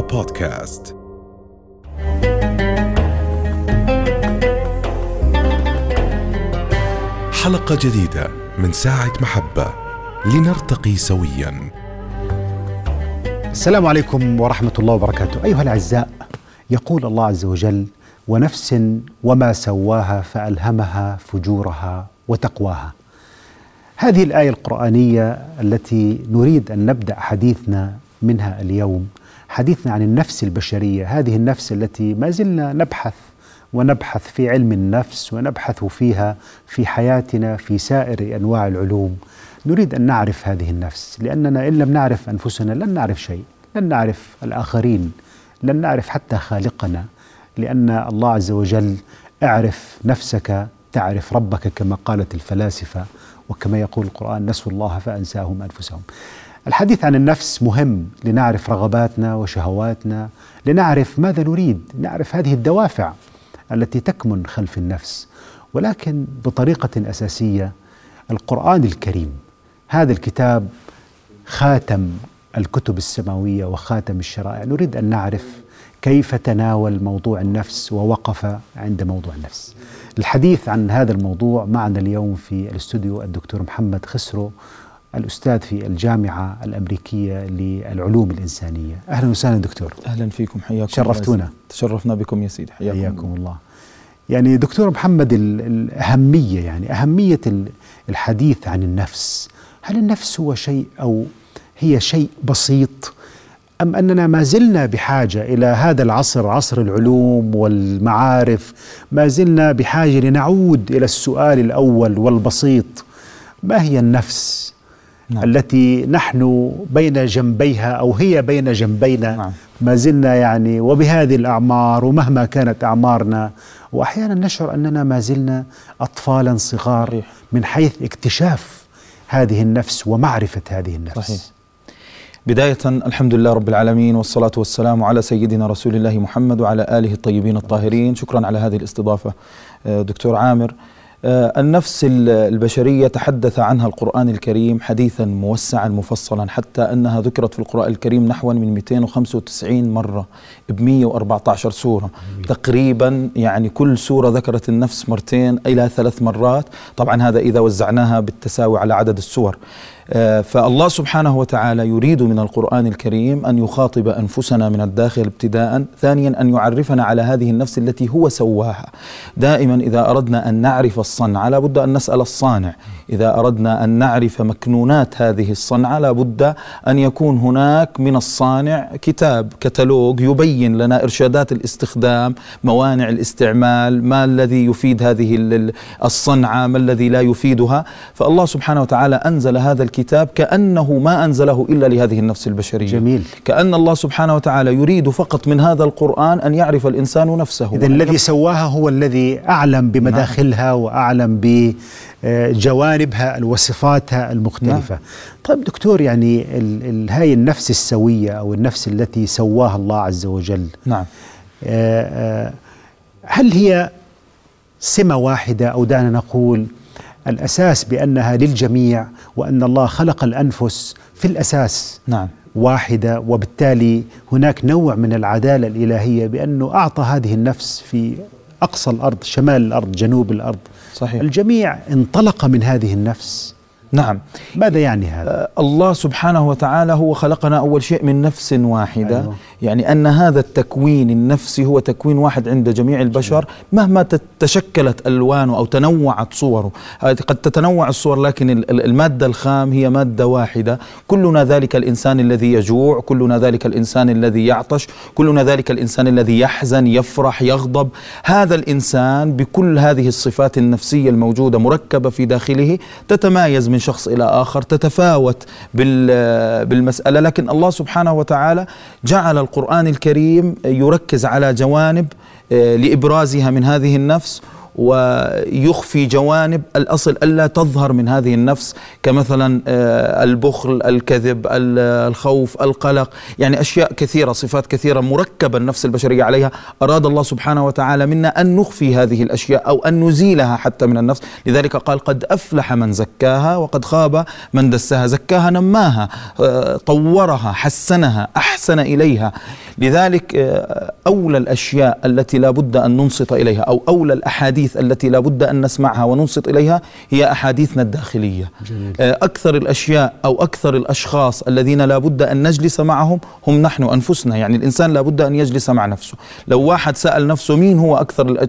بودكاست حلقة جديدة من ساعة محبة. لنرتقي سويا. السلام عليكم ورحمة الله وبركاته. أيها الأعزاء يقول الله عز وجل ونفس وما سواها فألهمها فجورها وتقواها. هذه الآية القرآنية التي نريد أن نبدأ حديثنا منها اليوم حديثنا عن النفس البشرية. هذه النفس التي ما زلنا نبحث ونبحث في علم النفس ونبحث فيها في حياتنا في سائر أنواع العلوم. نريد أن نعرف هذه النفس لأننا إن لم نعرف أنفسنا لن نعرف شيء لن نعرف الآخرين لن نعرف حتى خالقنا. لأن الله عز وجل اعرف نفسك تعرف ربك كما قالت الفلاسفة وكما يقول القرآن نسوا الله فأنساهم أنفسهم. الحديث عن النفس مهم لنعرف رغباتنا وشهواتنا لنعرف ماذا نريد نعرف هذه الدوافع التي تكمن خلف النفس. ولكن بطريقة أساسية القرآن الكريم هذا الكتاب خاتم الكتب السماوية وخاتم الشرائع. نريد أن نعرف كيف تناول موضوع النفس ووقف عند موضوع النفس. الحديث عن هذا الموضوع معنا اليوم في الاستوديو الدكتور محمد خسرو الأستاذ في الجامعة الأمريكية للعلوم الإنسانية. أهلا وسهلا دكتور. أهلا فيكم حياكم شرفتونا. الله. تشرفنا بكم يا سيدي حياكم, حياكم الله. يعني دكتور محمد ال- الأهمية يعني أهمية ال- الحديث عن النفس. هل النفس هو شيء أو هي شيء بسيط؟ أم أننا ما زلنا بحاجة إلى هذا العصر عصر العلوم والمعارف ما زلنا بحاجة لنعود إلى السؤال الأول والبسيط ما هي النفس؟ نعم. التي نحن بين جنبيها أو هي بين جنبينا نعم. ما زلنا يعني وبهذه الأعمار ومهما كانت أعمارنا وأحيانا نشعر أننا ما زلنا أطفالا صغار صحيح. من حيث اكتشاف هذه النفس ومعرفة هذه النفس صحيح. بداية الحمد لله رب العالمين والصلاة والسلام على سيدنا رسول الله محمد وعلى آله الطيبين الطاهرين شكرا على هذه الاستضافة آه، دكتور عامر النفس ال- البشرية تحدث عنها القرآن الكريم حديثا موسعا مفصلا حتى أنها ذكرت في القرآن الكريم نحو من 295 مرة ب 114 سورة. تقريبا يعني كل سورة ذكرت النفس مرتين إلى ثلاث مرات. طبعا هذا إذا وزعناها بالتساوي على عدد السور. آه، فالله سبحانه وتعالى يريد من القرآن الكريم أن يخاطب أنفسنا من الداخل ابتداء ثانيا أن يعرفنا على هذه النفس التي هو سواها. دائما إذا أردنا أن نعرف الصنعة لابد أن نسأل الصانع. إذا أردنا أن نعرف مكنونات هذه الصنعة لابد أن يكون هناك من الصانع كتاب كتالوج يبين لنا إرشادات الاستخدام موانع الاستعمال ما الذي يفيد هذه ال- ال- الصنعة ما الذي لا يفيدها. فالله سبحانه وتعالى أنزل هذا الكتاب كأنه ما أنزله إلا لهذه النفس البشرية. جميل. كأن الله سبحانه وتعالى يريد فقط من هذا القرآن أن يعرف الإنسان نفسه. إذا الذي سواها هو الذي أعلم بمداخلها وأعلم بجوانبها وصفاتها المختلفة. طيب دكتور يعني ال- ال- هاي النفس السوية أو النفس التي سواها الله عز وجل نعم. آه، آه، هل هي سمة واحدة؟ أو دعنا نقول الأساس بأنها للجميع وأن الله خلق الأنفس في الأساس نعم. واحدة وبالتالي هناك نوع من العدالة الإلهية بأنه أعطى هذه النفس في أقصى الأرض شمال الأرض جنوب الأرض. صحيح. الجميع انطلق من هذه النفس. نعم. ماذا يعني هذا؟ آه، الله سبحانه وتعالى هو خلقنا أول شيء من نفس واحدة. أيوة. يعني أن هذا التكوين النفسي هو تكوين واحد عند جميع البشر مهما تشكلت ألوانه أو تنوعت صوره. قد تتنوع الصور لكن ال- ال- المادة الخام هي مادة واحدة. كلنا ذلك الإنسان الذي يجوع كلنا ذلك الإنسان الذي يعطش كلنا ذلك الإنسان الذي يحزن يفرح يغضب. هذا الإنسان بكل هذه الصفات النفسية الموجودة مركبة في داخله تتمايز من شخص إلى آخر تتفاوت بال- بالمسألة. لكن الله سبحانه وتعالى جعل القرآن الكريم يركز على جوانب آه، لإبرازها من هذه النفس ويخفي جوانب الأصل ألا تظهر من هذه النفس كمثلا آه، البخل الكذب الخوف القلق. يعني أشياء كثيرة صفات كثيرة مركبة النفس البشرية عليها. أراد الله سبحانه وتعالى منا أن نخفي هذه الأشياء أو أن نزيلها حتى من النفس. لذلك قال قد أفلح من زكاها وقد خاب من دسها زكاها نماها آه، طورها حسنها أحسن إليها. لذلك آه، أولى الأشياء التي لا بد أن ننصت إليها أو أولى الأحاديث التي لا بد أن نسمعها وننصت إليها هي أحاديثنا الداخلية. جميل. آه، أكثر الأشياء أو أكثر الأشخاص الذين لا بد أن نجلس معهم هم نحن أنفسنا. يعني الإنسان لا بد أن يجلس مع نفسه. لو واحد سأل نفسه مين هو أكثر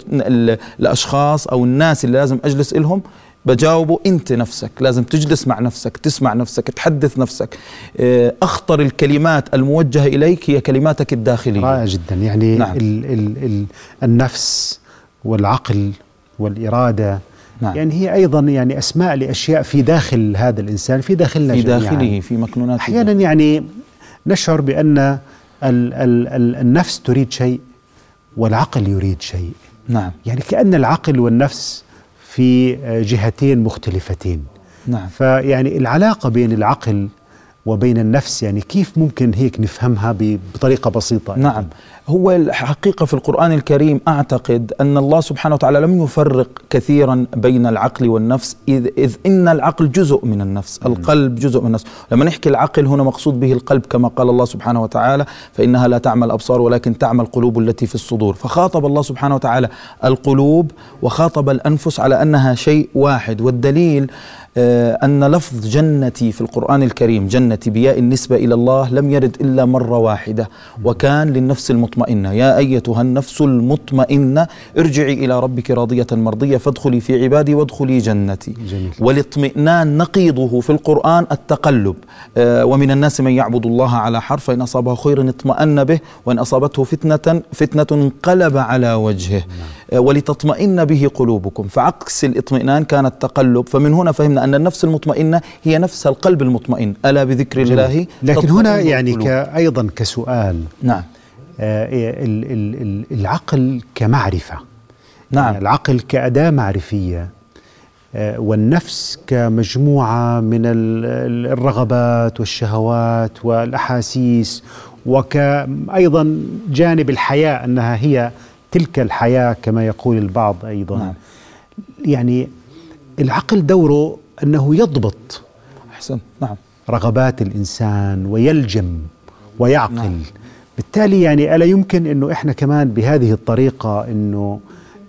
الأشخاص أو الناس اللي لازم أجلس إلهم بجاوبه أنت نفسك. لازم تجلس مع نفسك تسمع نفسك تحدث نفسك. آه، أخطر الكلمات الموجهة إليك هي كلماتك الداخلية. رائع جدا. يعني نعم. ال ال ال النفس والعقل والإرادة. نعم. يعني هي أيضا يعني أسماء لأشياء في داخل هذا الإنسان في داخلنا في داخله يعني في مكنوناته. أحيانا يعني نشعر بأن ال ال ال النفس تريد شيء والعقل يريد شيء. نعم. يعني كأن العقل والنفس في جهتين مختلفتين. نعم. فيعني العلاقة بين العقل وبين النفس يعني كيف ممكن هيك نفهمها بطريقة بسيطة؟ نعم. هو الحقيقة في القرآن الكريم أعتقد أن الله سبحانه وتعالى لم يفرق كثيرا بين العقل والنفس إذ, إذ إن العقل جزء من النفس القلب جزء من النفس. لما نحكي العقل هنا مقصود به القلب كما قال الله سبحانه وتعالى فإنها لا تعمى الأبصار ولكن تعمى القلوب التي في الصدور. فخاطب الله سبحانه وتعالى القلوب وخاطب الأنفس على أنها شيء واحد. والدليل آه، أن لفظ جنتي في القرآن الكريم جنتي بياء النسبة إلى الله لم يرد إلا مرة واحدة وكان للنفس المطمئنة. يا أيتها النفس المطمئنة ارجعي إلى ربك راضية مرضية فادخلي في عبادي وادخلي جنتي. جميل. والاطمئنان نقيضه في القرآن التقلب. آه، ومن الناس من يعبد الله على حرف فإن أصابه خير اطمأن به وإن أصابته فتنة فتنة انقلب على وجهه. نعم. آه، ولتطمئن به قلوبكم. فعكس الاطمئنان كان التقلب. فمن هنا فهمنا أن النفس المطمئنة هي نفس القلب المطمئن. ألا بذكر جميل. الله؟ لكن هنا يعني أيضا كسؤال. نعم. العقل كمعرفة. نعم. يعني العقل كأداة معرفية آه والنفس كمجموعة من الرغبات والشهوات والأحاسيس وكأيضا جانب الحياة أنها هي تلك الحياة كما يقول البعض أيضا. نعم. يعني العقل دوره أنه يضبط أحسن. نعم. رغبات الإنسان ويلجم ويعقل. نعم. بالتالي يعني ألا يمكن أنه إحنا كمان بهذه الطريقة أنه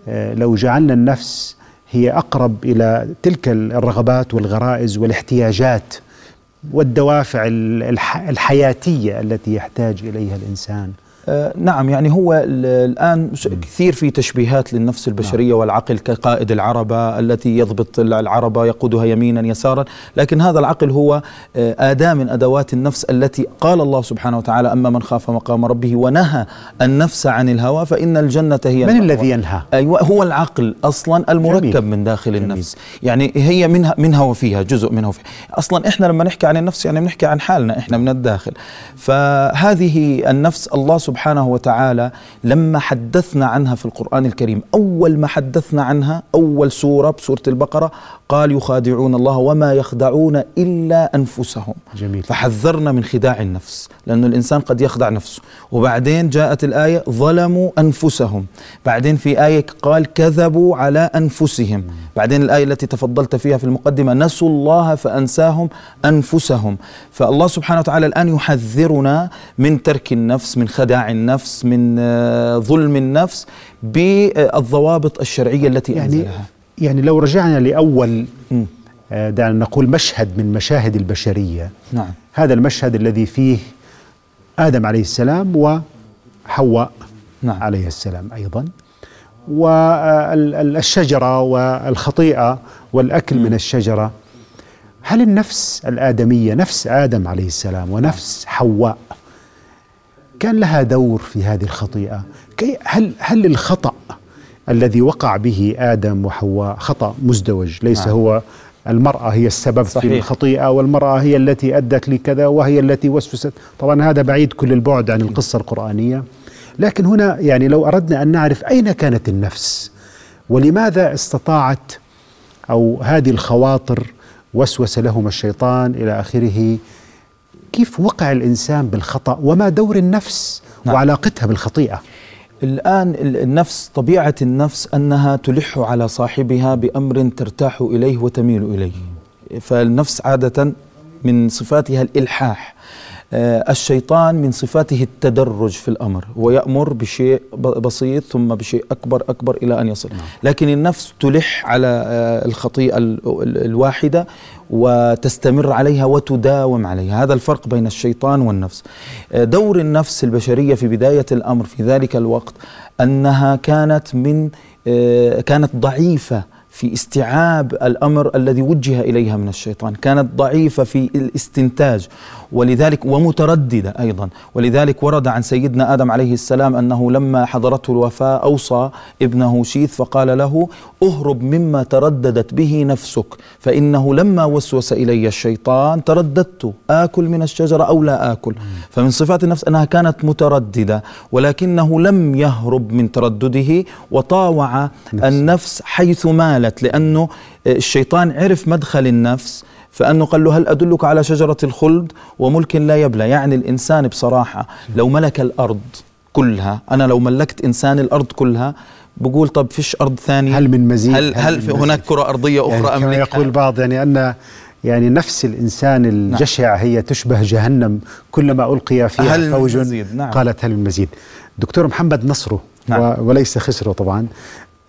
آه، لو جعلنا النفس هي أقرب إلى تلك الرغبات والغرائز والاحتياجات والدوافع الحياتية التي يحتاج إليها الإنسان. نعم يعني هو الآن كثير في تشبيهات للنفس البشرية نعم. والعقل كقائد العربة التي يضبط العربة يقودها يمينا يسارا لكن هذا العقل هو آه، أداة من أدوات النفس التي قال الله سبحانه وتعالى أما من خاف مقام ربه ونهى النفس عن الهوى فإن الجنة هي من الذي ينهى؟ أيوة هو العقل أصلا المركب جميل. من داخل جميل. النفس يعني هي منها منها وفيها جزء منها وفيها أصلا إحنا لما نحكي عن النفس يعني بنحكي عن حالنا إحنا من الداخل فهذه النفس الله سبحانه سبحانه وتعالى لما حدثنا عنها في القرآن الكريم. أول ما حدثنا عنها أول سورة بسورة البقرة قال يخادعون الله وما يخدعون إلا أنفسهم. جميل. فحذرنا من خداع النفس لأن الإنسان قد يخدع نفسه. وبعدين جاءت الآية ظلموا أنفسهم. بعدين في آية قال كذبوا على أنفسهم. بعدين الآية التي تفضلت فيها في المقدمة نسوا الله فأنساهم أنفسهم. فالله سبحانه وتعالى الآن يحذرنا من ترك النفس من خداع النفس من آه، ظلم النفس بالضوابط الشرعية التي يعني أنزلها يعني لو رجعنا لأول آه، دعنا نقول مشهد من مشاهد البشرية نعم. هذا المشهد الذي فيه آدم عليه السلام وحواء نعم. عليه السلام أيضا والشجرة والخطيئة والأكل م. من الشجرة هل النفس الآدمية نفس آدم عليه السلام ونفس حواء كان لها دور في هذه الخطيئة هل هل الخطأ الذي وقع به آدم وحواء خطأ مزدوج ليس نعم. هو المرأة هي السبب صحيح. في الخطيئة والمرأة هي التي أدت لكذا وهي التي وسوست طبعا هذا بعيد كل البعد عن القصة القرآنية لكن هنا يعني لو أردنا أن نعرف أين كانت النفس ولماذا استطاعت أو هذه الخواطر وسوس لهم الشيطان إلى آخره كيف وقع الإنسان بالخطأ وما دور النفس نعم. وعلاقتها بالخطيئة؟ الآن ال- النفس طبيعة النفس أنها تلح على صاحبها بأمر ترتاح إليه وتميل إليه. فالنفس عادة من صفاتها الإلحاح. الشيطان من صفاته التدرج في الأمر ويأمر بشيء بسيط ثم بشيء أكبر أكبر إلى أن يصل لكن النفس تلح على آه، الخطيئة ال- ال- الواحدة وتستمر عليها وتداوم عليها. هذا الفرق بين الشيطان والنفس. آه، دور النفس البشرية في بداية الأمر في ذلك الوقت أنها كانت من آه، كانت ضعيفة في استيعاب الأمر الذي وجه إليها من الشيطان، كانت ضعيفة في الاستنتاج ولذلك ومترددة أيضا، ولذلك ورد عن سيدنا آدم عليه السلام أنه لما حضرته الوفاة أوصى ابنه شيث فقال له: اهرب مما ترددت به نفسك، فإنه لما وسوس إلي الشيطان ترددت. آكل من الشجرة أو لا آكل، فمن صفات النفس أنها كانت مترددة ولكنه لم يهرب من تردده وطاوع النفس حيث مالت لأنه الشيطان عرف مدخل النفس فأنه قال له هل أدلك على شجرة الخلد وملك لا يبلى يعني الإنسان بصراحة لو ملك الأرض كلها أنا لو ملكت إنسان الأرض كلها بقول طب فيش أرض ثانية هل من مزيد هل, هل من في مزيد؟ هناك كرة أرضية أخرى يعني أم كما؟ يقول البعض يعني أن يعني نفس الإنسان الجشع هي تشبه جهنم كلما ألقي فيها هل من فوج مزيد؟ نعم. قالت هل من مزيد دكتور محمد نصره نعم. وليس خسره طبعا آه،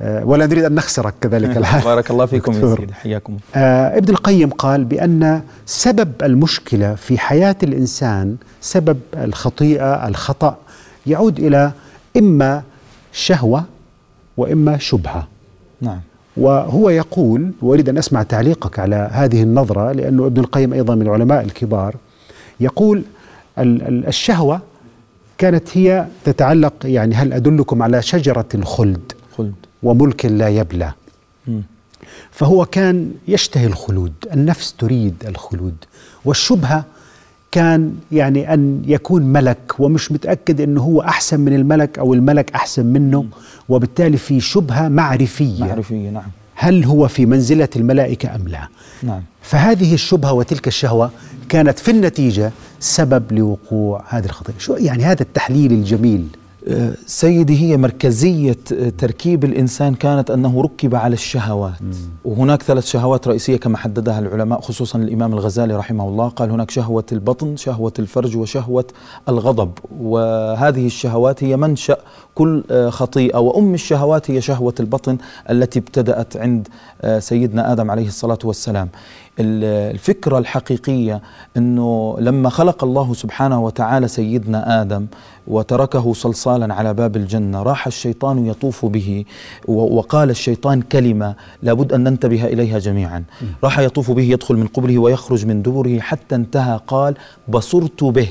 ولا نريد أن نخسرك كذلك الحال بارك الله فيكم يا. سيدي حياكم آه ابن القيم قال بأن سبب المشكلة في حياة الإنسان سبب الخطيئة الخطأ يعود إلى إما شهوة وإما شبهة. نعم. وهو يقول وأريد أن أسمع تعليقك على هذه النظرة لأنه ابن القيم أيضا من العلماء الكبار. يقول ال- ال- الشهوة كانت هي تتعلق يعني هل أدلكم على شجرة الخلد؟ خلد. وملك لا يبلى. فهو كان يشتهي الخلود النفس تريد الخلود والشبهة كان يعني أن يكون ملك ومش متأكد أنه هو أحسن من الملك أو الملك أحسن منه وبالتالي في شبهة معرفية. معرفية نعم. هل هو في منزلة الملائكة أم لا؟ نعم. فهذه الشبهة وتلك الشهوة كانت في النتيجة سبب لوقوع هذه الخطيئة. شو يعني هذا التحليل الجميل؟ سيدي هي مركزية تركيب الإنسان كانت أنه ركب على الشهوات. وهناك ثلاث شهوات رئيسية كما حددها العلماء خصوصا الإمام الغزالي رحمه الله قال هناك شهوة البطن شهوة الفرج وشهوة الغضب. وهذه الشهوات هي منشأ كل آه، خطيئة. وأم الشهوات هي شهوة البطن التي ابتدأت عند آه، سيدنا آدم عليه الصلاة والسلام. ال- الفكرة الحقيقية أنه لما خلق الله سبحانه وتعالى سيدنا آدم وتركه صلصالا على باب الجنة راح الشيطان يطوف به وقال الشيطان كلمة لابد أن ننتبه إليها جميعا. راح يطوف به يدخل من قبله ويخرج من دبره حتى انتهى قال بصرت به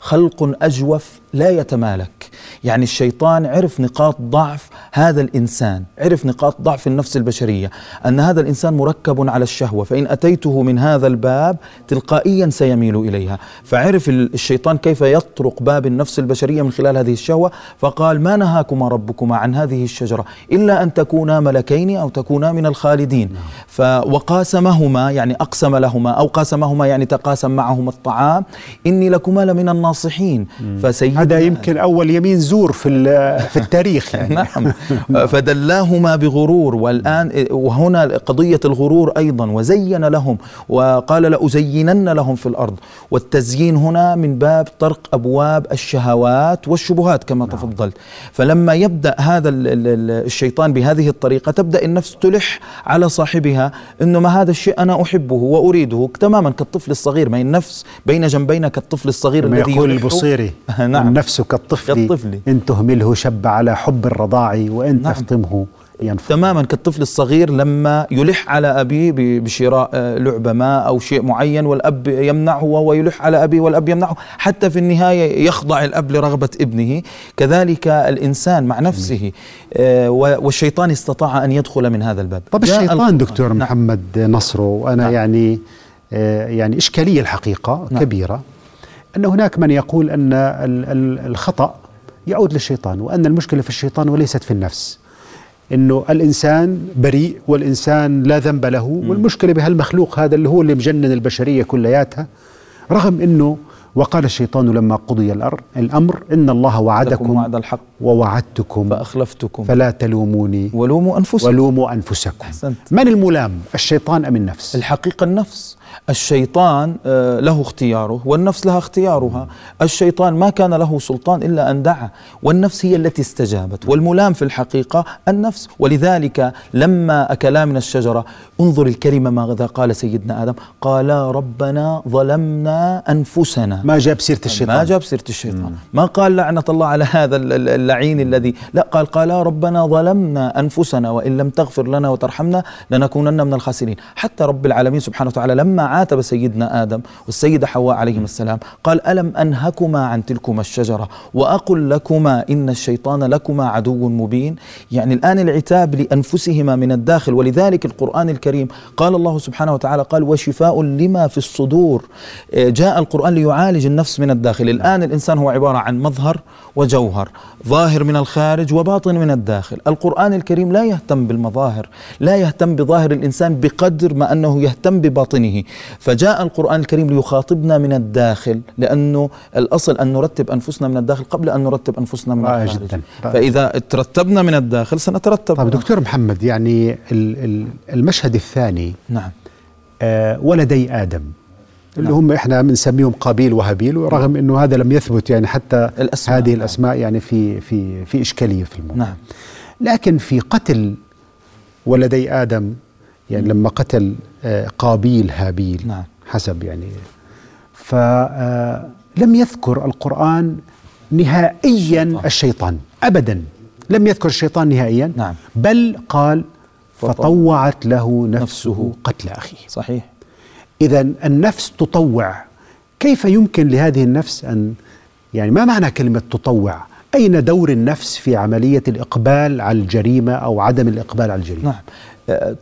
خلق أجوف لا يتمالك. يعني الشيطان عرف نقاط ضعف هذا الإنسان عرف نقاط ضعف النفس البشرية أن هذا الإنسان مركب على الشهوة فإن أتيته من هذا الباب تلقائيا سيميل إليها. فعرف ال- الشيطان كيف يطرق باب النفس البشرية من خلال هذه الشهوة فقال ما نهاكما ربكما عن هذه الشجرة إلا أن تكونا ملكين أو تكونا من الخالدين. ف وقاسمهما يعني أقسم لهما أو قاسمهما يعني تقاسم معهما الطعام إني لكما لمن الناصحين. فسيدنا هذا يمكن أول يمين زور في في التاريخ يعني. نعم. فدلاهما بغرور والآن وهنا قضية الغرور أيضا وزين لهم وقال لأزينن لهم في الأرض. والتزيين هنا من باب طرق أبواب الشهوات والشبهات كما تفضلت. فلما يبدأ هذا ال- ال- ال- الشيطان بهذه الطريقة تبدأ النفس تلح على صاحبها أنه ما هذا الشيء أنا أحبه وأريده تماما كالطفل الصغير ما النفس بين جنبين كالطفل الصغير الذي يقول. البصيري. نعم. النفس كالطفل كالطفل. إن تهمله شب على حب الرضاع وإن نعم. تفطمه ينفض تماما كالطفل الصغير لما يلح على أبيه بشراء آه، لعبة ما أو شيء معين والأب يمنعه وهو يلح على أبيه والأب يمنعه حتى في النهاية يخضع الأب لرغبة ابنه كذلك الإنسان مع نفسه آه، والشيطان استطاع أن يدخل من هذا الباب طب الشيطان ال- دكتور نعم. محمد نصره وأنا نعم. يعني آه، يعني إشكالية الحقيقة نعم. كبيرة أن هناك من يقول أن ال- ال- الخطأ يعود للشيطان وأن المشكلة في الشيطان وليست في النفس. إنه الإنسان بريء والإنسان لا ذنب له والمشكلة بهالمخلوق هذا اللي هو اللي مجنن البشرية كلياتها. رغم إنه وقال الشيطان لما قضي الأمر إن الله وعدكم وعد الحق. ووعدتكم فأخلفتكم. فلا تلوموني ولوموا أنفسكم. ولوموا أنفسكم. أحسنت. من الملام؟ الشيطان أم النفس؟ الحقيقة النفس. الشيطان آه، له اختياره والنفس لها اختيارها. الشيطان ما كان له سلطان إلا أن دعا والنفس هي التي استجابت. والملام في الحقيقة النفس. ولذلك لما أكلا من الشجرة انظر الكلمة ماذا قال سيدنا آدم. قالا ربنا ظلمنا أنفسنا. ما جاب سيرة ما الشيطان. جاب سيرة الشيطان. ما قال لعنة الله على هذا ال- ال- اللعين الذي. لا قال قال ربنا ظلمنا أنفسنا وإن لم تغفر لنا وترحمنا لنكونن من الخاسرين. حتى رب العالمين سبحانه وتعالى لما عاتب سيدنا آدم والسيدة حواء عليهما السلام. قال ألم أنهكما عن تلكما الشجرة؟ وأقل لكما إن الشيطان لكما عدو مبين. يعني الآن العتاب لأنفسهما من الداخل ولذلك القرآن الكريم قال الله سبحانه وتعالى قال وشفاء لما في الصدور. آه، جاء القرآن ليعالج النفس من الداخل. الآن الإنسان هو عبارة عن مظهر وجوهر ظاهر من الخارج وباطن من الداخل. القرآن الكريم لا يهتم بالمظاهر لا يهتم بظاهر الإنسان بقدر ما أنه يهتم بباطنه. فجاء القرآن الكريم ليخاطبنا من الداخل لأنه الأصل أن نرتب أنفسنا من الداخل قبل أن نرتب أنفسنا من الخارج جداً. فإذا ترتبنا من الداخل سنترتب طيب دكتور محمد يعني ال- ال- المشهد الثاني نعم آه، ولدي آدم اللي نعم. هم إحنا بنسميهم قابيل وهابيل ورغم إنه هذا لم يثبت يعني حتى الأسماء، هذه نعم. الأسماء يعني في في في إشكالية في الموضوع نعم لكن في قتل ولدي آدم يعني لما قتل آه، قابيل هابيل نعم. حسب يعني فلم يذكر القرآن نهائيا الشيطان. أبدا لم يذكر الشيطان نهائيا نعم. بل قال فطوعت له نفسه. قتل أخيه صحيح إذا النفس تطوع كيف يمكن لهذه النفس أن يعني ما معنى كلمة تطوع أين دور النفس في عملية الإقبال على الجريمة أو عدم الإقبال على الجريمة نعم آه،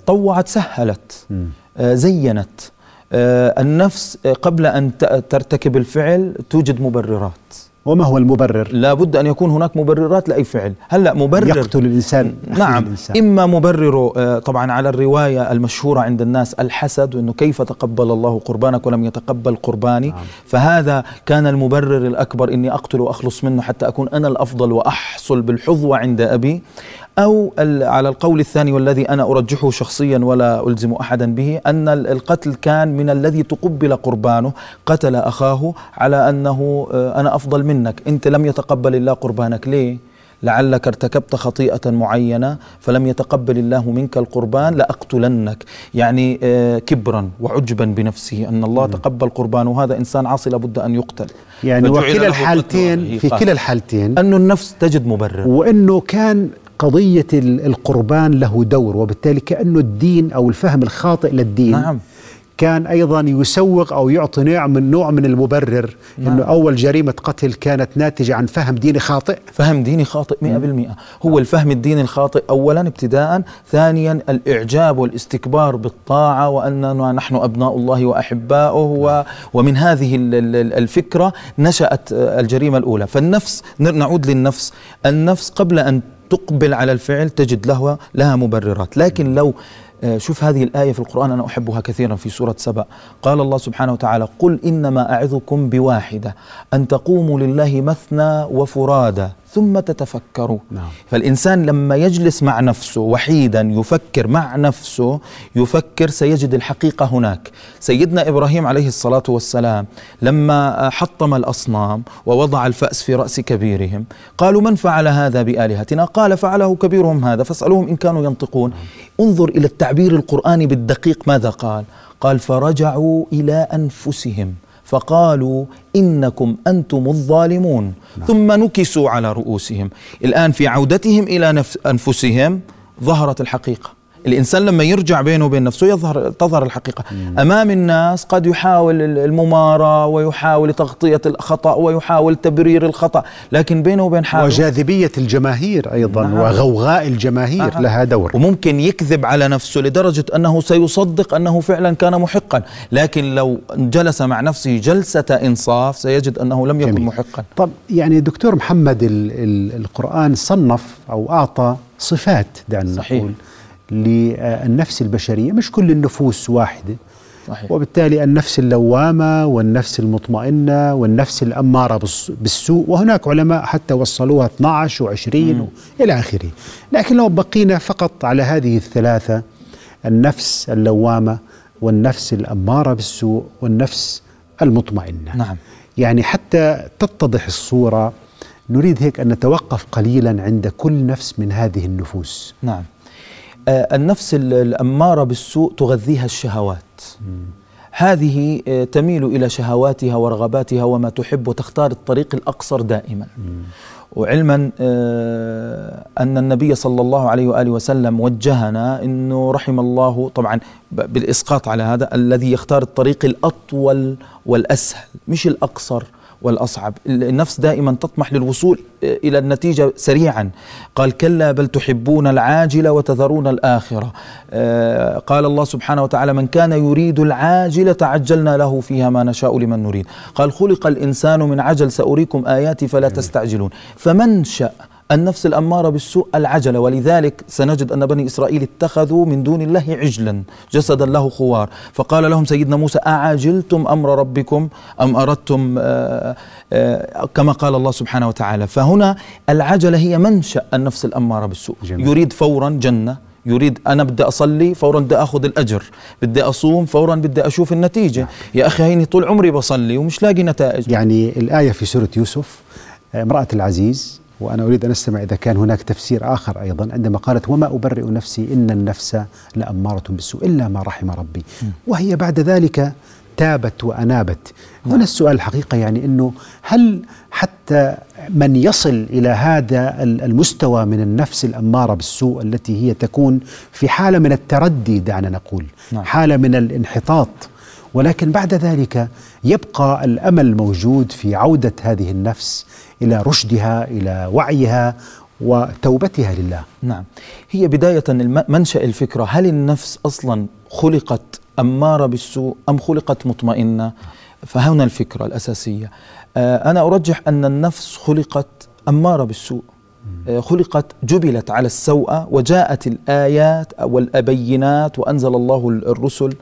طوعت سهلت آه، زينت آه، النفس آه، قبل أن ترتكب الفعل توجد مبررات. وما هو المبرر؟ لا بد أن يكون هناك مبررات لأي فعل. هلأ مبرر. يقتل الإنسان نعم. الإنسان. إما مبرر آه، طبعا على الرواية المشهورة عند الناس الحسد وأنه كيف تقبل الله قربانك ولم يتقبل قرباني. نعم. فهذا كان المبرر الأكبر إني أقتل وأخلص منه حتى أكون أنا الأفضل وأحصل بالحظوة عند أبي. أو على القول الثاني والذي أنا أرجحه شخصيا ولا ألزم أحدا به أن ال- القتل كان من الذي تقبل قربانه قتل أخاه على أنه آه، أنا أفضل منك أنت لم يتقبل الله قربانك. ليه؟ لعلك ارتكبت خطيئة معينة فلم يتقبل الله منك القربان لأقتلنك. يعني آه، كبرا وعجبا بنفسه أن الله تقبل قربانه. وهذا إنسان عاصي لابد أن يقتل. يعني وكلا الحالتين في. كلا الحالتين أن النفس تجد مبرر وإنه كان قضية ال- القربان له دور وبالتالي كأنه الدين أو الفهم الخاطئ للدين نعم. كان أيضا يسوق أو يعطي نوع من نوع من المبرر نعم. إنه أول جريمة قتل كانت ناتجة عن فهم ديني خاطئ. فهم ديني خاطئ مئة بالمئة. هو الفهم الديني الخاطئ أولا ابتداء ثانيا الإعجاب والاستكبار بالطاعة وأننا نحن أبناء الله وأحباؤه و ومن هذه ال- ال- الفكرة نشأت آه، الجريمة الأولى. فالنفس نعود للنفس. النفس قبل أن تقبل على الفعل تجد له لها مبررات. لكن لو آه، شوف هذه الآية في القرآن أنا أحبها كثيرا في سورة سبأ. قال الله سبحانه وتعالى قل إنما أعظكم بواحدة أن تقوموا لله مثنى وفرادى. ثم تتفكروا نعم. فالإنسان لما يجلس مع نفسه وحيدا يفكر مع نفسه يفكر سيجد الحقيقة هناك. سيدنا إبراهيم عليه الصلاة والسلام لما حطم الأصنام ووضع الفأس في رأس كبيرهم قالوا من فعل هذا بآلهتنا؟ قال فعله كبيرهم هذا فاسألوهم إن كانوا ينطقون. انظر إلى التعبير القرآني بالدقيق ماذا قال؟ قال فرجعوا إلى أنفسهم. فقالوا إنكم أنتم الظالمون. ثم نكسوا على رؤوسهم. الآن في عودتهم إلى نفس أنفسهم ظهرت الحقيقة. الإنسان لما يرجع بينه وبين نفسه يظهر تظهر الحقيقة مم. أمام الناس قد يحاول الممارة ويحاول تغطية الخطأ ويحاول تبرير الخطأ لكن بينه وبين حاله وجاذبية الجماهير أيضا نعم. وغوغاء الجماهير نعم. لها دور وممكن يكذب على نفسه لدرجة أنه سيصدق أنه فعلا كان محقا لكن لو جلس مع نفسه جلسة إنصاف سيجد أنه لم يكن جميل. محقا طب يعني دكتور محمد ال ال القرآن صنف أو أعطى صفات دعنا صحيح. نقول للنفس البشرية مش كل النفوس واحدة. صحيح. وبالتالي النفس اللوامة والنفس المطمئنة والنفس الأمارة بالسوء وهناك علماء حتى وصلوها 12 و20 إلى آخره. لكن لو بقينا فقط على هذه الثلاثة النفس اللوامة والنفس الأمارة بالسوء والنفس المطمئنة. نعم. يعني حتى تتضح الصورة نريد هيك أن نتوقف قليلا عند كل نفس من هذه النفوس. نعم. النفس الأمارة بالسوء تغذيها الشهوات. هذه آه تميل إلى شهواتها ورغباتها وما تحب وتختار الطريق الأقصر دائما. وعلما آه أن النبي صلى الله عليه وآله وسلم وجهنا أنه رحم الله طبعا بالإسقاط على هذا الذي يختار الطريق الأطول والأسهل مش الأقصر والأصعب. النفس دائما تطمح للوصول إلى النتيجة سريعا. قال كلا بل تحبون العاجلة وتذرون الآخرة. آه، قال الله سبحانه وتعالى من كان يريد العاجلة عجلنا له فيها ما نشاء لمن نريد. قال خلق الإنسان من عجل سأريكم آياتي فلا تستعجلون. فمنشأ النفس الأمارة بالسوء العجلة ولذلك سنجد أن بني إسرائيل اتخذوا من دون الله عجلا جسدا له خوار. فقال لهم سيدنا موسى أعجلتم أمر ربكم أم أردتم آآ آآ كما قال الله سبحانه وتعالى. فهنا العجلة هي منشأ النفس الأمارة بالسوء. جميل. يريد فورا جنة يريد أنا بدي أصلي فورا بدي أخذ الأجر. بدي أصوم فورا بدي أشوف النتيجة. يا أخي هيني طول عمري بصلي ومش لاقي نتائج. يعني الآية في سورة يوسف امرأة العزيز وأنا أريد أن أستمع إذا كان هناك تفسير آخر أيضا. عندما قالت وما أبرئ نفسي إن النفس لأمارة بالسوء إلا ما رحم ربي. وهي بعد ذلك تابت وأنابت. هنا السؤال الحقيقة يعني أنه هل حتى من يصل إلى هذا المستوى من النفس الأمارة بالسوء التي هي تكون في حالة من التردي دعنا نقول نعم. حالة من الانحطاط. ولكن بعد ذلك يبقى الأمل موجود في عودة هذه النفس إلى رشدها إلى وعيها وتوبتها لله. نعم. هي بداية منشأ الفكرة هل النفس أصلا خلقت أمارة بالسوء أم خلقت مطمئنة؟ فهنا الفكرة الأساسية. آه، أنا أرجح أن النفس خلقت أمارة بالسوء. آه، خلقت جبلت على السوء وجاءت الآيات والبينات وأنزل الله الرسل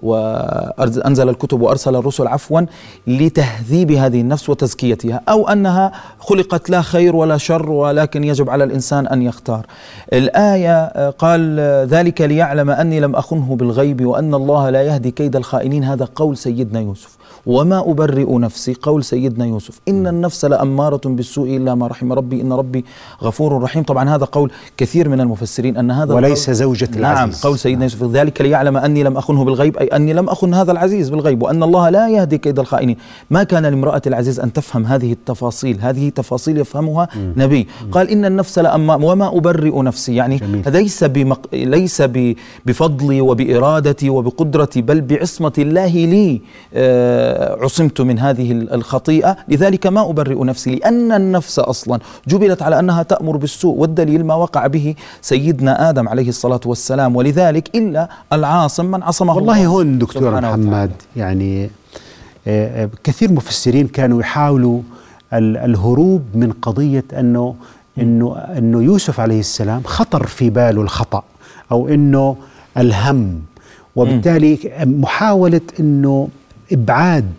وأنزل الكتب وأرسل الرسل عفوا لتهذيب هذه النفس وتزكيتها أو أنها خلقت لا خير ولا شر ولكن يجب على الإنسان أن يختار. الآية قال ذلك ليعلم أني لم أخنه بالغيب وأن الله لا يهدي كيد الخائنين. هذا قول سيدنا يوسف. وما أبرئ نفسي قول سيدنا يوسف. إن النفس لأمارة بالسوء إلا ما رحم ربي إن ربي غفور رحيم. طبعا هذا قول كثير من المفسرين أن هذا وليس زوجة العزيز. نعم قول سيدنا يوسف ذلك ليعلم أني لم أخنه بالغيب. أي أني لم أخن هذا العزيز بالغيب وأن الله لا يهدي كيد الخائنين. ما كان لامرأة العزيز أن تفهم هذه التفاصيل هذه تفاصيل يفهمها م. نبي. قال إن النفس لأمارة وما أبرئ نفسي. يعني هذا ليس بمق... ليس ب... بفضلي وبإرادتي وبقدرتي بل بعصمة الله لي آه عصمت من هذه الخطيئة. لذلك ما أبرئ نفسي؟ لأن النفس أصلا جبلت على أنها تأمر بالسوء والدليل ما وقع به سيدنا آدم عليه الصلاة والسلام. ولذلك إلا العاصم من عصمه والله الله. هون دكتور محمد يعني آه، آه، كثير مفسرين كانوا يحاولوا الهروب من قضية أنه إنه إنه يوسف عليه السلام خطر في باله الخطأ أو إنه الهم. وبالتالي محاولة إنه إبعاد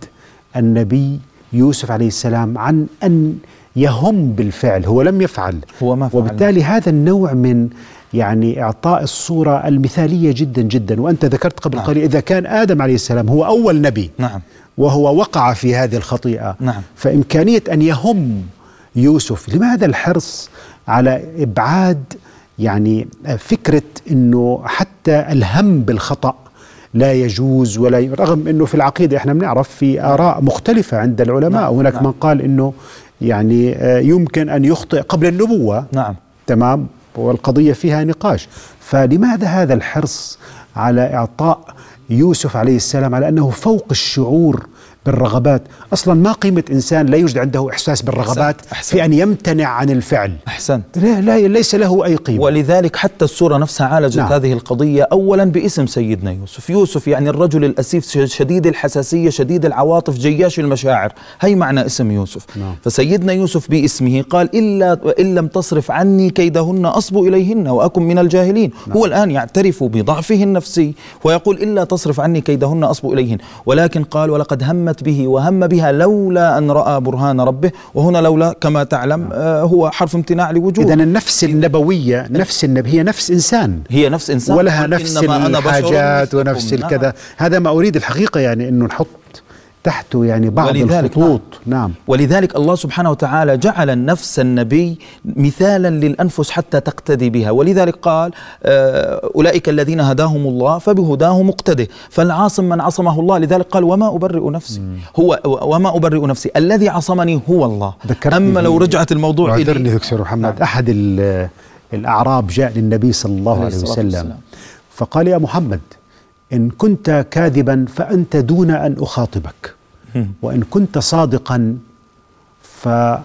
النبي يوسف عليه السلام عن أن يهم بالفعل هو لم يفعل. هو ما فعل. وبالتالي هذا النوع من يعني إعطاء الصورة المثالية جدا جدا. وأنت ذكرت قبل نعم. قليل إذا كان آدم عليه السلام هو أول نبي نعم. وهو وقع في هذه الخطيئة نعم. فإمكانية أن يهم يوسف لماذا الحرص على إبعاد يعني فكرة إنه حتى الهم بالخطأ لا يجوز ولا رغم إنه في العقيدة إحنا بنعرف في آراء مختلفة عند العلماء. نعم. هناك نعم. من قال إنه يعني آه، يمكن أن يخطئ قبل النبوة. نعم. تمام؟ والقضية فيها نقاش. فلماذا هذا الحرص على إعطاء يوسف عليه السلام على أنه فوق الشعور بالرغبات أصلا ما قيمة إنسان لا يوجد عنده إحساس بالرغبات أحسنت. أحسنت. في أن يمتنع عن الفعل أحسنت لا, لا ليس له أي قيمة ولذلك حتى السورة نفسها عالجت نعم. هذه القضية أولا باسم سيدنا يوسف يوسف يعني الرجل الأسيف شديد الحساسية شديد العواطف جياش المشاعر هي معنى اسم يوسف نعم. فسيدنا يوسف باسمه قال إلا إن لم تصرف عني كيدهن أصب إليهن وأكن من الجاهلين نعم. هو الآن يعترف بضعفه النفسي ويقول إلا تصرف عني كيدهن أصب إليهن ولكن قال ولقد همت به وهم بها لولا أن رأى برهان ربه. وهنا لولا كما تعلم آه هو حرف امتناع لوجود إذا النفس النبوية نفس النبي هي نفس إنسان. هي نفس إنسان. ولها نفس الحاجات. ونفس نعم. الكذا. هذا ما أريد الحقيقة يعني أنه نحط تحته يعني بعض ولذلك الخطوط. نعم. ولذلك الله سبحانه وتعالى جعل النفس النبي مثالا للأنفس حتى تقتدي بها. ولذلك قال آه، أولئك الذين هداهم الله فبهداه مقتده. فالعاصم من عصمه الله لذلك قال وما أبرئ نفسي. هو وما أبرئ نفسي. الذي عصمني هو الله. أما لو رجعت الموضوع الي دكتور محمد. أحد ال- الأعراب جاء للنبي صلى الله عليه وسلم والسلام. فقال يا محمد إن كنت كاذبا فأنت دون أن أخاطبك. وإن كنت صادقا فلا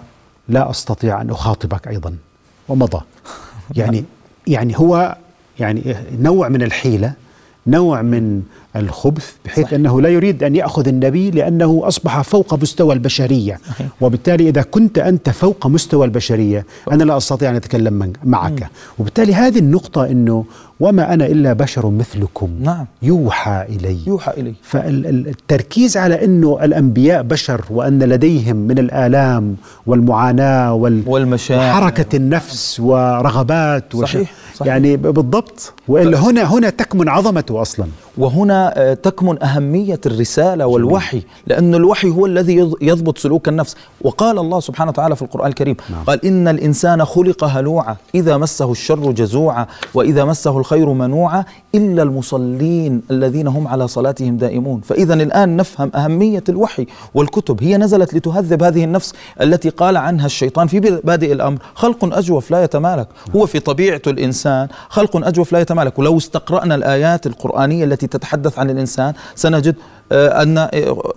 أستطيع أن أخاطبك أيضا. ومضى. يعني يعني هو يعني نوع من الحيلة نوع من الخبث بحيث صحيح. أنه لا يريد أن يأخذ النبي لأنه أصبح فوق مستوى البشرية صحيح. وبالتالي إذا كنت أنت فوق مستوى البشرية أنا لا أستطيع أن أتكلم من- معك وبالتالي هذه النقطة أنه وما أنا إلا بشر مثلكم نعم. يوحى إلي يوحى إلي فالتركيز على أنه الأنبياء بشر وأن لديهم من الآلام والمعاناة وال والمشاعر. وحركة النفس ورغبات صحيح، صحيح. يعني بالضبط وإلا هنا هنا تكمن عظمته أصلا وهنا آه، تكمن أهمية الرسالة والوحي لأن الوحي هو الذي يض- يضبط سلوك النفس. وقال الله سبحانه وتعالى في القرآن الكريم نعم. قال إن الإنسان خلق هلوعا إذا مسه الشر جزوعا وإذا مسه الخير منوعا إلا المصلين الذين هم على صلاتهم دائمون. فإذا الآن نفهم أهمية الوحي والكتب. هي نزلت لتهذب هذه النفس التي قال عنها الشيطان في بادئ الأمر خلق أجوف لا يتمالك. هو في طبيعة الإنسان خلق أجوف لا يتمالك. ولو استقرأنا الآيات القرآنية التي تتحدث عن الإنسان سنجد آه، أن آه،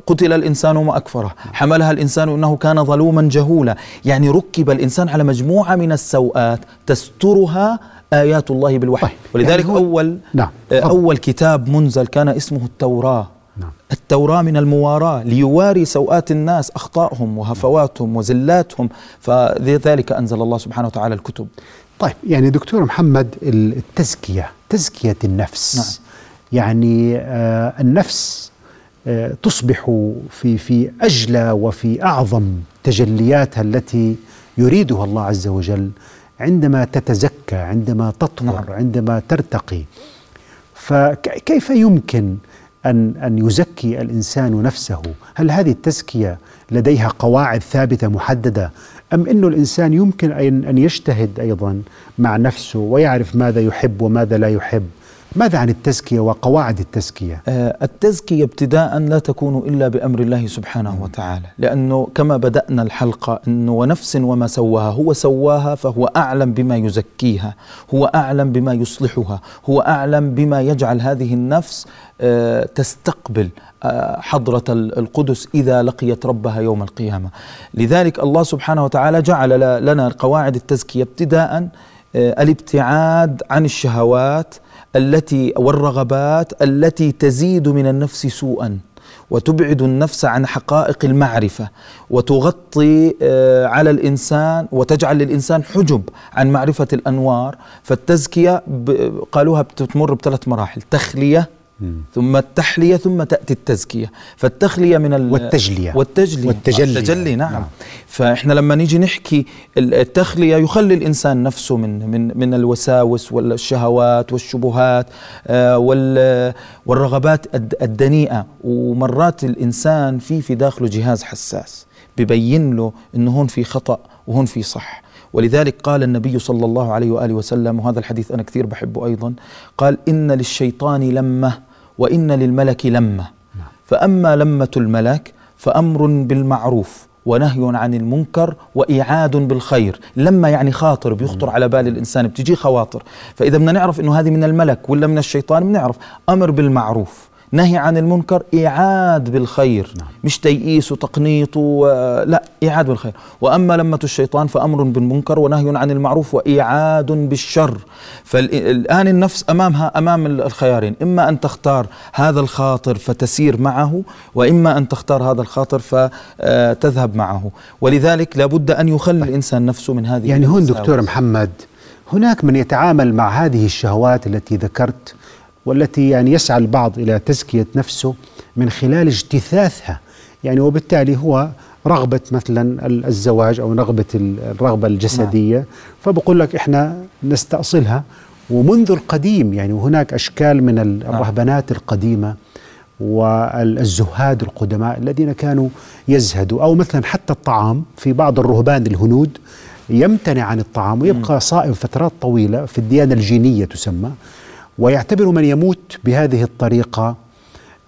قتل الإنسان ما أكفره. حملها الإنسان إنه كان ظلوما جهولا. يعني ركب الإنسان على مجموعة من السوءات تسترها آيات الله بالوحي. طيب، ولذلك يعني أول نعم، آه،. أول كتاب منزل كان اسمه التوراة. نعم. التوراة من المواراة ليواري سوءات الناس أخطائهم وهفواتهم وزلاتهم فلذلك أنزل الله سبحانه وتعالى الكتب. طيب يعني دكتور محمد التزكية تزكية النفس. نعم. يعني آه النفس آه تصبح في في أجلى وفي أعظم تجلياتها التي يريدها الله عز وجل عندما تتزكى عندما تطهر نعم. عندما ترتقي فكيف يمكن أن أن يزكي الإنسان نفسه؟ هل هذه التزكية لديها قواعد ثابتة محددة أم أنه الإنسان يمكن أن أن يجتهد أيضا مع نفسه ويعرف ماذا يحب وماذا لا يحب؟ ماذا عن التزكية وقواعد التزكية؟ آه، التزكية ابتداء لا تكون إلا بأمر الله سبحانه وتعالى لأنه كما بدأنا الحلقة أنه ونفس وما سواها هو سواها فهو أعلم بما يزكيها هو أعلم بما يصلحها هو أعلم بما يجعل هذه النفس آه، تستقبل آه، حضرة ال- القدس إذا لقيت ربها يوم القيامة لذلك الله سبحانه وتعالى جعل لنا قواعد التزكية ابتداء الابتعاد عن الشهوات التي والرغبات التي تزيد من النفس سوءا وتبعد النفس عن حقائق المعرفة وتغطي آه، على الإنسان وتجعل للإنسان حجب عن معرفة الأنوار. فالتزكية قالوها بتمر بثلاث مراحل. تخلية ثم التحلية ثم تأتي التزكية فالتخلية من ال- والتجلية. والتجلي والتجلي. التجلي نعم, نعم. فإحنا لما نيجي نحكي ال- التخلية يخلي الإنسان نفسه من من من الوساوس والشهوات والشبهات آه، وال- والرغبات الد- الدنيئة ومرات الإنسان في في داخله جهاز حساس ببين له إنه هون في خطأ وهون في صح ولذلك قال النبي صلى الله عليه وآله وسلم وهذا الحديث أنا كثير بحبه أيضا قال إن للشيطان لمة وإن للملك لمة. فأما لمة الملك فأمر بالمعروف ونهي عن المنكر وإيعاد بالخير. لما يعني خاطر بيخطر على بال الإنسان بتجي خواطر. فإذا بدنا نعرف أنه هذه من الملك ولا من الشيطان بنعرف أمر بالمعروف. نهي عن المنكر إيعاد بالخير. نعم. مش تيئيس وتقنيط و... لا إيعاد بالخير. وأما لمة الشيطان فأمر بالمنكر ونهي عن المعروف وإيعاد بالشر. فالآن النفس أمامها أمام الخيارين. إما أن تختار هذا الخاطر فتسير معه وإما أن تختار هذا الخاطر فتذهب معه. ولذلك لابد أن يخلي الإنسان نفسه من هذه يعني هون دكتور محمد هناك من يتعامل مع هذه الشهوات التي ذكرت والتي يعني يسعى البعض إلى تزكية نفسه من خلال اجتثاثها. يعني وبالتالي هو رغبة مثلا الزواج أو رغبة الرغبة الجسدية. نعم. فبقول لك إحنا نستأصلها. ومنذ القديم يعني وهناك أشكال من نعم. الرهبنات القديمة والزهاد القدماء الذين كانوا يزهدوا. أو مثلا حتى الطعام. في بعض الرهبان الهنود يمتنع عن الطعام. ويبقى صائم فترات طويلة في الديانة الجينية تسمى. ويعتبر من يموت بهذه الطريقة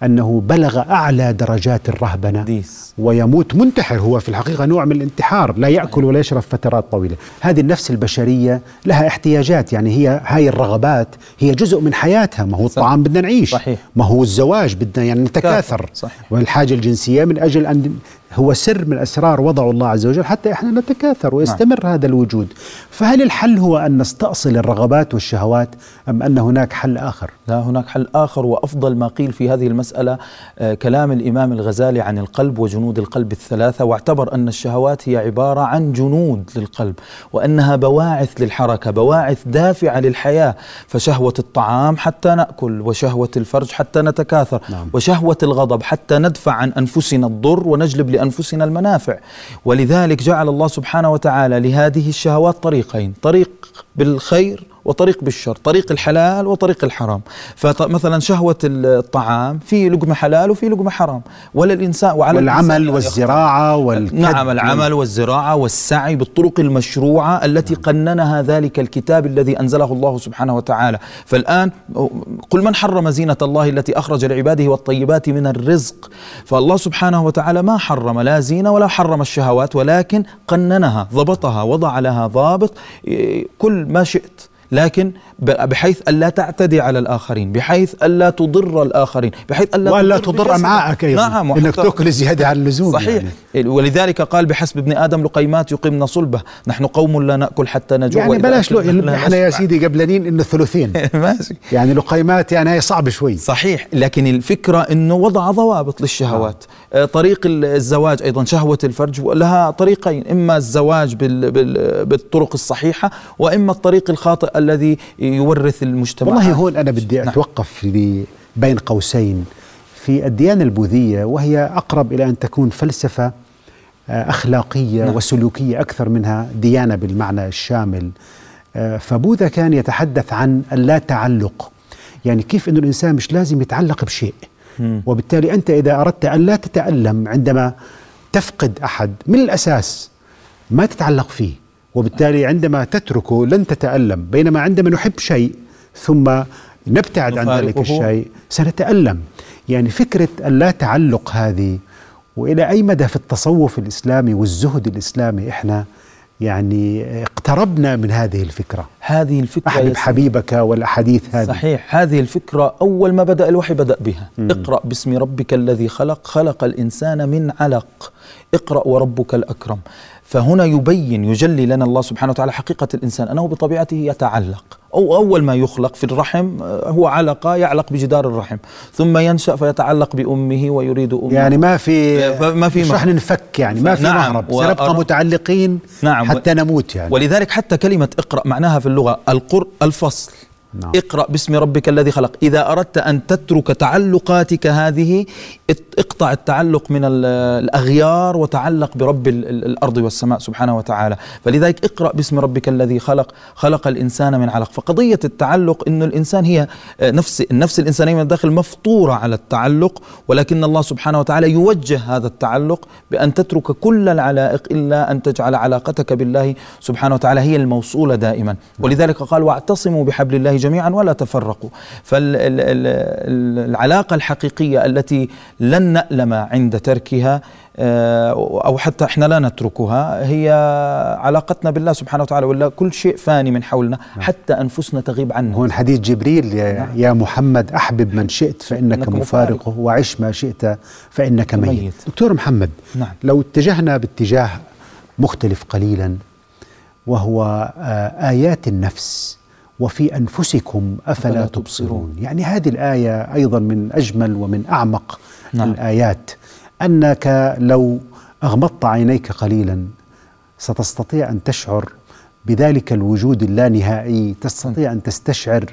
أنه بلغ أعلى درجات الرهبنة ديس. ويموت منتحر هو في الحقيقة نوع من الانتحار لا يأكل ولا يشرب فترات طويلة هذه النفس البشرية لها احتياجات يعني هي هاي الرغبات هي جزء من حياتها ما هو الطعام بدنا نعيش صحيح. ما هو الزواج بدنا يعني نتكاثر صحيح. والحاجة الجنسية من أجل أن هو سر من أسرار وضعه الله عز وجل حتى إحنا نتكاثر ويستمر نعم. هذا الوجود فهل الحل هو أن نستأصل الرغبات والشهوات أم أن هناك حل آخر لا هناك حل آخر وأفضل ما قيل في هذه المسألة آه كلام الإمام الغزالي عن القلب وجنود القلب الثلاثة واعتبر أن الشهوات هي عبارة عن جنود للقلب وأنها بواعث للحركة بواعث دافعة للحياة فشهوة الطعام حتى نأكل وشهوة الفرج حتى نتكاثر نعم. وشهوة الغضب حتى ندفع عن أنفسنا الضر ونجلب لأنفسنا المنافع. ولذلك جعل الله سبحانه وتعالى لهذه الشهوات طريقين. طريق بالخير وطريق بالشر طريق الحلال وطريق الحرام. فمثلا شهوة الطعام في لقمة حلال وفي لقمة حرام. ولا الإنسان وعلى والعمل والزراعة والكد نعم العمل والزراعة والسعي بالطرق المشروعة التي قننها ذلك الكتاب الذي أنزله الله سبحانه وتعالى. فالآن قل من حرم زينة الله التي أخرج لعباده والطيبات من الرزق؟ فالله سبحانه وتعالى ما حرم لا زينة ولا حرم الشهوات ولكن قننها ضبطها وضع لها ضابط إيه، كل ما شئت. لكن بحيث ألا تعتدي على الآخرين بحيث ألا تضر الآخرين بحيث ألا وألا تضر أمعاءك أيضا نعم إنك تأكل زيادة عن اللزوم صحيح. يعني. ولذلك قال بحسب ابن آدم لقيمات يقمن صلبة نحن قوم لا نأكل حتى نجوع يعني بلاش لو إحنا يا سيدي قبلانين إنه الثلثين. ماشي. يعني لقيمات يعني هي صعب شوي. صحيح. لكن الفكرة إنه وضع ضوابط للشهوات. آه. طريق الزواج أيضا شهوة الفرج لها طريقين إما الزواج بالطرق الصحيحة وإما الطريق الخاطئ الذي يورث المجتمع. والله هون أنا بدي نعم. أتوقف لي بين قوسين. في الديانة البوذية وهي أقرب إلى أن تكون فلسفة آه، أخلاقية نعم. وسلوكية أكثر منها ديانة بالمعنى الشامل. آه، فبوذا كان يتحدث عن اللا تعلق. يعني كيف أن الإنسان مش لازم يتعلق بشيء. وبالتالي أنت إذا أردت أن لا تتألم عندما تفقد أحد من الأساس ما تتعلق فيه. وبالتالي عندما تتركه لن تتألم بينما عندما نحب شيء ثم نبتعد عن ذلك الشيء سنتألم. يعني فكرة اللا تعلق هذه وإلى أي مدى في التصوف الإسلامي والزهد الإسلامي إحنا يعني اقتربنا من هذه الفكرة؟ هذه الفكرة أحبب حبيبك والأحاديث هذه. صحيح. هذه الفكرة أول ما بدأ الوحي بدأ بها. م. اقرأ باسم ربك الذي خلق. خلق الإنسان من علق. اقرأ وربك الأكرم. فهنا يبين يجلي لنا الله سبحانه وتعالى حقيقة الإنسان أنه بطبيعته يتعلق. أو أول ما يخلق في الرحم آه، هو علقة يعلق بجدار الرحم. ثم ينشأ فيتعلق بأمه ويريد أمه. يعني ما في ما في مش رح ننفك يعني ما في نعم مهرب. سنبقى متعلقين نعم حتى نموت يعني. ولذلك حتى كلمة اقرأ معناها في اللغة القر الفصل. نعم. اقرأ باسم ربك الذي خلق. إذا أردت أن تترك تعلقاتك هذه اقطع التعلق من الأغيار وتعلق برب الأرض والسماء سبحانه وتعالى. فلذلك اقرأ باسم ربك الذي خلق. خلق الإنسان من علق. فقضية التعلق أن الإنسان هي آه، نفس النفس الإنسانية من الداخل مفطورة على التعلق ولكن الله سبحانه وتعالى يوجه هذا التعلق بأن تترك كل العلائق إلا أن تجعل علاقتك بالله سبحانه وتعالى هي الموصولة دائما. ولذلك قال واعتصموا بحبل الله الله جميعا ولا تفرقوا فالعلاقة الحقيقية التي لن نألم عند تركها آه، أو حتى إحنا لا نتركها هي علاقتنا بالله سبحانه وتعالى ولا كل شيء فاني من حولنا نعم. حتى أنفسنا تغيب عنا هون حديث جبريل يا, نعم. يا محمد أحبب من شئت فإنك مفارقه وعش ما شئت فإنك ميت, ميت. دكتور محمد نعم. لو اتجهنا باتجاه مختلف قليلا وهو آه، آيات النفس وفي أنفسكم أفلا تبصرون. يعني هذه الآية أيضا من أجمل ومن أعمق نعم. الآيات. أنك لو أغمضت عينيك قليلا ستستطيع أن تشعر بذلك الوجود اللانهائي تستطيع أن تستشعر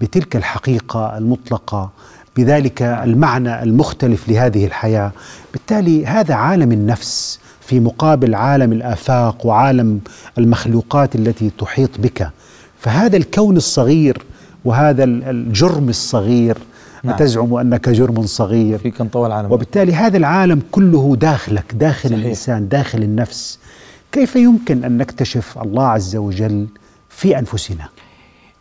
بتلك الحقيقة المطلقة بذلك المعنى المختلف لهذه الحياة. بالتالي هذا عالم النفس في مقابل عالم الآفاق وعالم المخلوقات التي تحيط بك. فهذا الكون الصغير وهذا الجرم الصغير نعم. وتزعم أنك جرم صغير؟ فيك انطوى العالم. وبالتالي هذا العالم كله داخلك داخل صحيح. الإنسان داخل النفس. كيف يمكن أن نكتشف الله عز وجل في أنفسنا؟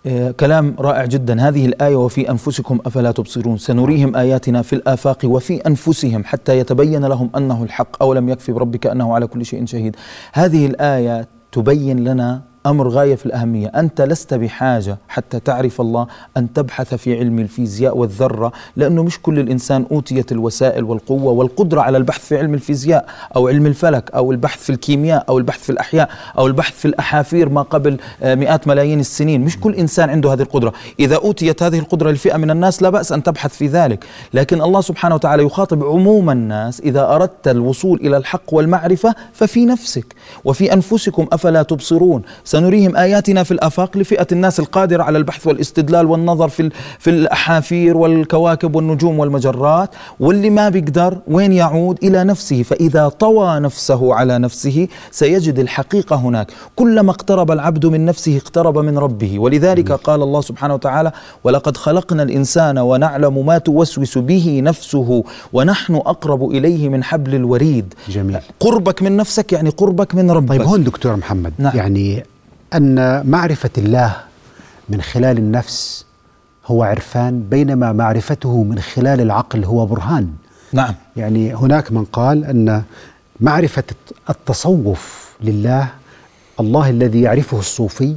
آه كلام رائع جدا. هذه الآية وفي أنفسكم أفلا تبصرون. سنريهم آياتنا في الآفاق وفي أنفسهم حتى يتبين لهم أنه الحق أولم يكفي بربك أنه على كل شيء شهيد. هذه الآية تبين لنا أمر غاية في الأهمية، أنت لست بحاجة حتى تعرف الله أن تبحث في علم الفيزياء والذرة، لأنه مش كل الإنسان أوتيت الوسائل والقوة والقدرة على البحث في علم الفيزياء أو علم الفلك أو البحث في الكيمياء أو البحث في الأحياء أو البحث في الأحافير ما قبل آه، مئات ملايين السنين، مش كل إنسان عنده هذه القدرة، إذا أوتيت هذه القدرة لفئة من الناس لا بأس أن تبحث في ذلك، لكن الله سبحانه وتعالى يخاطب عموم الناس إذا أردت الوصول إلى الحق والمعرفة ففي نفسك وفي أنفسكم أفلا تبصرون. سنريهم آياتنا في الآفاق لفئة الناس القادرة على البحث والاستدلال والنظر في في الأحافير والكواكب والنجوم والمجرات واللي ما بيقدر وين يعود إلى نفسه فإذا طوى نفسه على نفسه سيجد الحقيقة هناك. كلما اقترب العبد من نفسه اقترب من ربه. ولذلك قال الله سبحانه وتعالى ولقد خلقنا الإنسان ونعلم ما توسوس به نفسه ونحن أقرب إليه من حبل الوريد. جميل. قربك من نفسك يعني قربك من ربك. طيب هون دكتور محمد نعم. يعني أن معرفة الله من خلال النفس هو عرفان بينما معرفته من خلال العقل هو برهان. نعم. يعني هناك من قال أن معرفة التصوف لله الله الذي يعرفه الصوفي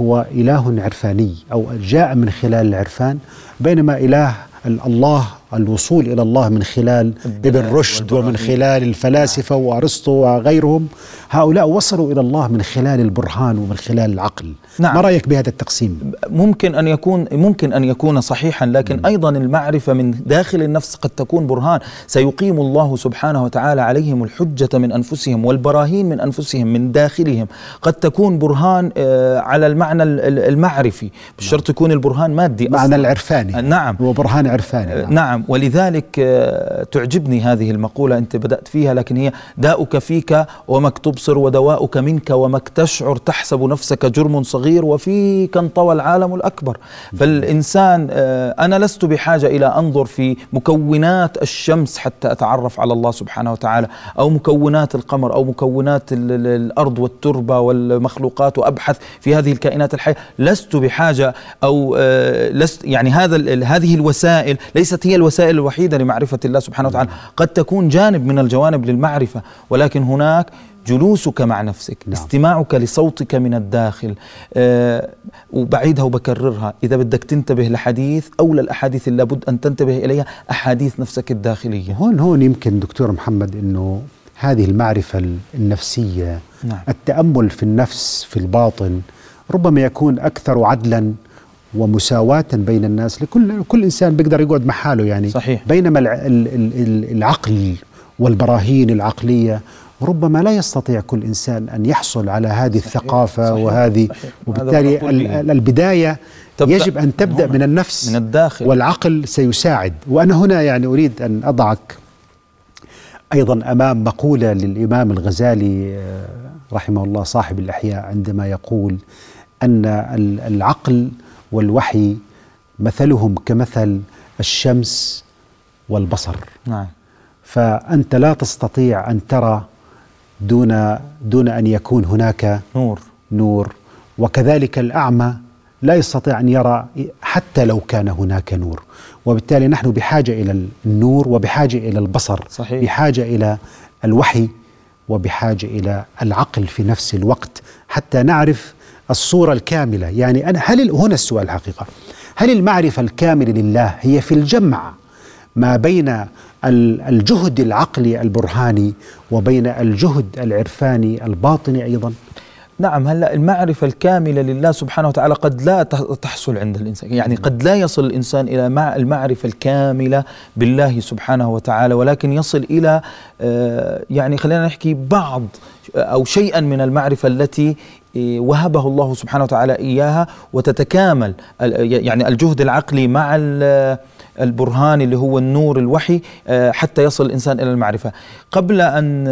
هو إله عرفاني أو جاء من خلال العرفان بينما إله الله الوصول إلى الله من خلال ابن رشد ومن خلال الفلاسفة وأرسطو وغيرهم هؤلاء وصلوا إلى الله من خلال البرهان ومن خلال العقل. نعم. ما رأيك بهذا التقسيم؟ ممكن أن يكون ممكن أن يكون صحيحا لكن م. أيضا المعرفة من داخل النفس قد تكون برهان. سيقيم الله سبحانه وتعالى عليهم الحجة من أنفسهم والبراهين من أنفسهم من داخلهم. قد تكون برهان آه، على المعنى المعرفي بالشرط نعم. يكون البرهان مادي معنى العرفاني. نعم. هو برهان عرفاني. نعم, نعم. ولذلك آه، تعجبني هذه المقولة أنت بدأت فيها لكن هي داؤك فيك ومك تبصر ودواؤك منك ومك تشعر تحسب نفسك جرم صغير وفيك انطوى العالم الأكبر. فالإنسان آه، أنا لست بحاجة إلى أنظر في مكونات الشمس حتى أتعرف على الله سبحانه وتعالى أو مكونات القمر أو مكونات الأرض والتربة والمخلوقات وأبحث في هذه الكائنات الحية. لست بحاجة أو آه، لست يعني هذا هذه الوسائل ليست هي الوسائل الوحيدة لمعرفة الله سبحانه وتعالى قد تكون جانب من الجوانب للمعرفة ولكن هناك جلوسك مع نفسك نعم. استماعك لصوتك من الداخل أه وبعيدها وبكررها إذا بدك تنتبه لحديث أو للأحاديث اللي لابد أن تنتبه إليها أحاديث نفسك الداخلية هون هون يمكن دكتور محمد أنه هذه المعرفة النفسية نعم. التأمل في النفس في الباطن ربما يكون أكثر عدلا ومساواة بين الناس. لكل كل إنسان بيقدر يقعد مع حاله يعني. صحيح. بينما العقل والبراهين العقلية ربما لا يستطيع كل إنسان أن يحصل على هذه صحيح. الثقافة صحيح. وهذه صحيح. وبالتالي البداية يجب أن تبدأ من النفس من الداخل. والعقل سيساعد. وأنا هنا يعني أريد أن أضعك أيضا أمام مقولة للإمام الغزالي آه، رحمه الله صاحب الأحياء عندما يقول أن العقل والوحي مثلهم كمثل الشمس والبصر. نعم. فأنت لا تستطيع أن ترى دون دون أن يكون هناك نور. نور. وكذلك الأعمى لا يستطيع أن يرى حتى لو كان هناك نور. وبالتالي نحن بحاجة إلى النور وبحاجة إلى البصر. صحيح. بحاجة إلى الوحي وبحاجة إلى العقل في نفس الوقت. حتى نعرف الصورة الكاملة. يعني أنا هل هنا السؤال الحقيقة. هل المعرفة الكاملة لله هي في الجمع ما بين الجهد العقلي البرهاني وبين الجهد العرفاني الباطني أيضا؟ نعم هلا المعرفة الكاملة لله سبحانه وتعالى قد لا تحصل عند الإنسان. يعني قد لا يصل الإنسان إلى مع المعرفة الكاملة بالله سبحانه وتعالى ولكن يصل إلى آه، يعني خلينا نحكي بعض أو شيئا من المعرفة التي آه، وهبه الله سبحانه وتعالى إياها وتتكامل يعني الجهد العقلي مع البرهان اللي هو النور الوحي آه، حتى يصل الإنسان إلى المعرفة. قبل أن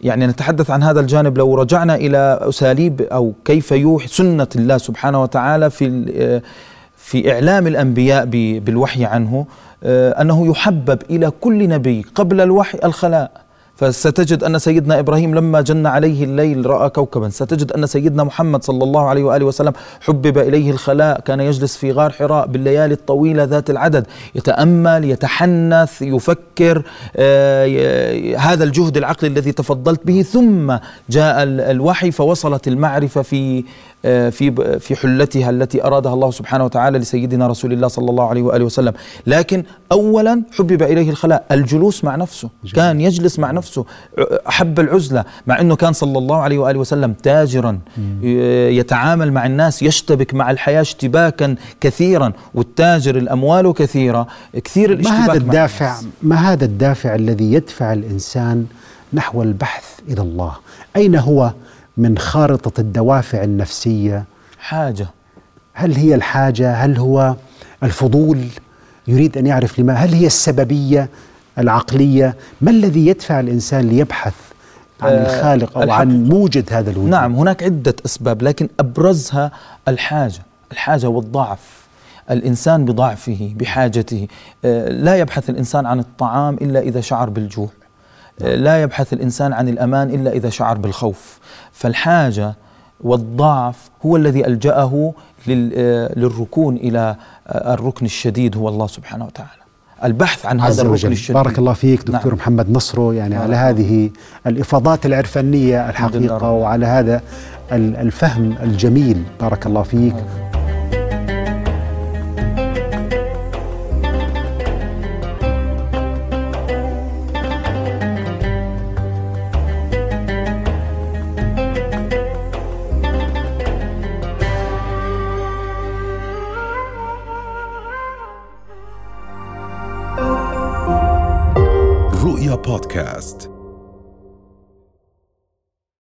يعني نتحدث عن هذا الجانب لو رجعنا إلى أساليب أو كيف يوحي سنة الله سبحانه وتعالى في في إعلام الأنبياء بالوحي عنه آه، أنه يحبب إلى كل نبي قبل الوحي الخلاء. فستجد أن سيدنا إبراهيم لما جن عليه الليل رأى كوكبا. ستجد أن سيدنا محمد صلى الله عليه وآله وسلم حبب إليه الخلاء. كان يجلس في غار حراء بالليالي الطويلة ذات العدد. يتأمل يتحنث يفكر آه هذا الجهد العقلي الذي تفضلت به. ثم جاء الوحي فوصلت المعرفة في في في حلتها التي أرادها الله سبحانه وتعالى لسيدنا رسول الله صلى الله عليه وآله وسلم، لكن اولا حبب إليه الخلاء، الجلوس مع نفسه، كان يجلس مع نفسه، أحب العزلة، مع إنه كان صلى الله عليه وآله وسلم تاجرا يتعامل مع الناس، يشتبك مع الحياة اشتباكا كثيرا، والتاجر الأموال كثيرة، كثير الاشتباك ما هذا الدافع؟ ما هذا الدافع الذي يدفع الإنسان نحو البحث إلى الله؟ أين هو؟ من خارطة الدوافع النفسية. حاجة. هل هي الحاجة؟ هل هو الفضول؟ يريد أن يعرف لما. هل هي السببية العقلية؟ ما الذي يدفع الإنسان ليبحث عن آه الخالق أو عن موجد هذا الوجود؟ نعم هناك عدة أسباب لكن أبرزها الحاجة. الحاجة والضعف. الإنسان بضعفه بحاجته. آه لا يبحث الإنسان عن الطعام إلا إذا شعر بالجوع. لا يبحث الإنسان عن الأمان إلا إذا شعر بالخوف. فالحاجة والضعف هو الذي ألجأه للركون إلى الركن الشديد هو الله سبحانه وتعالى. البحث عن هذا الركن الشديد. بارك الله فيك دكتور نعم. محمد نصرو يعني على هذه الإفاضات العرفانية الحقيقة وعلى هذا الفهم الجميل. بارك الله فيك.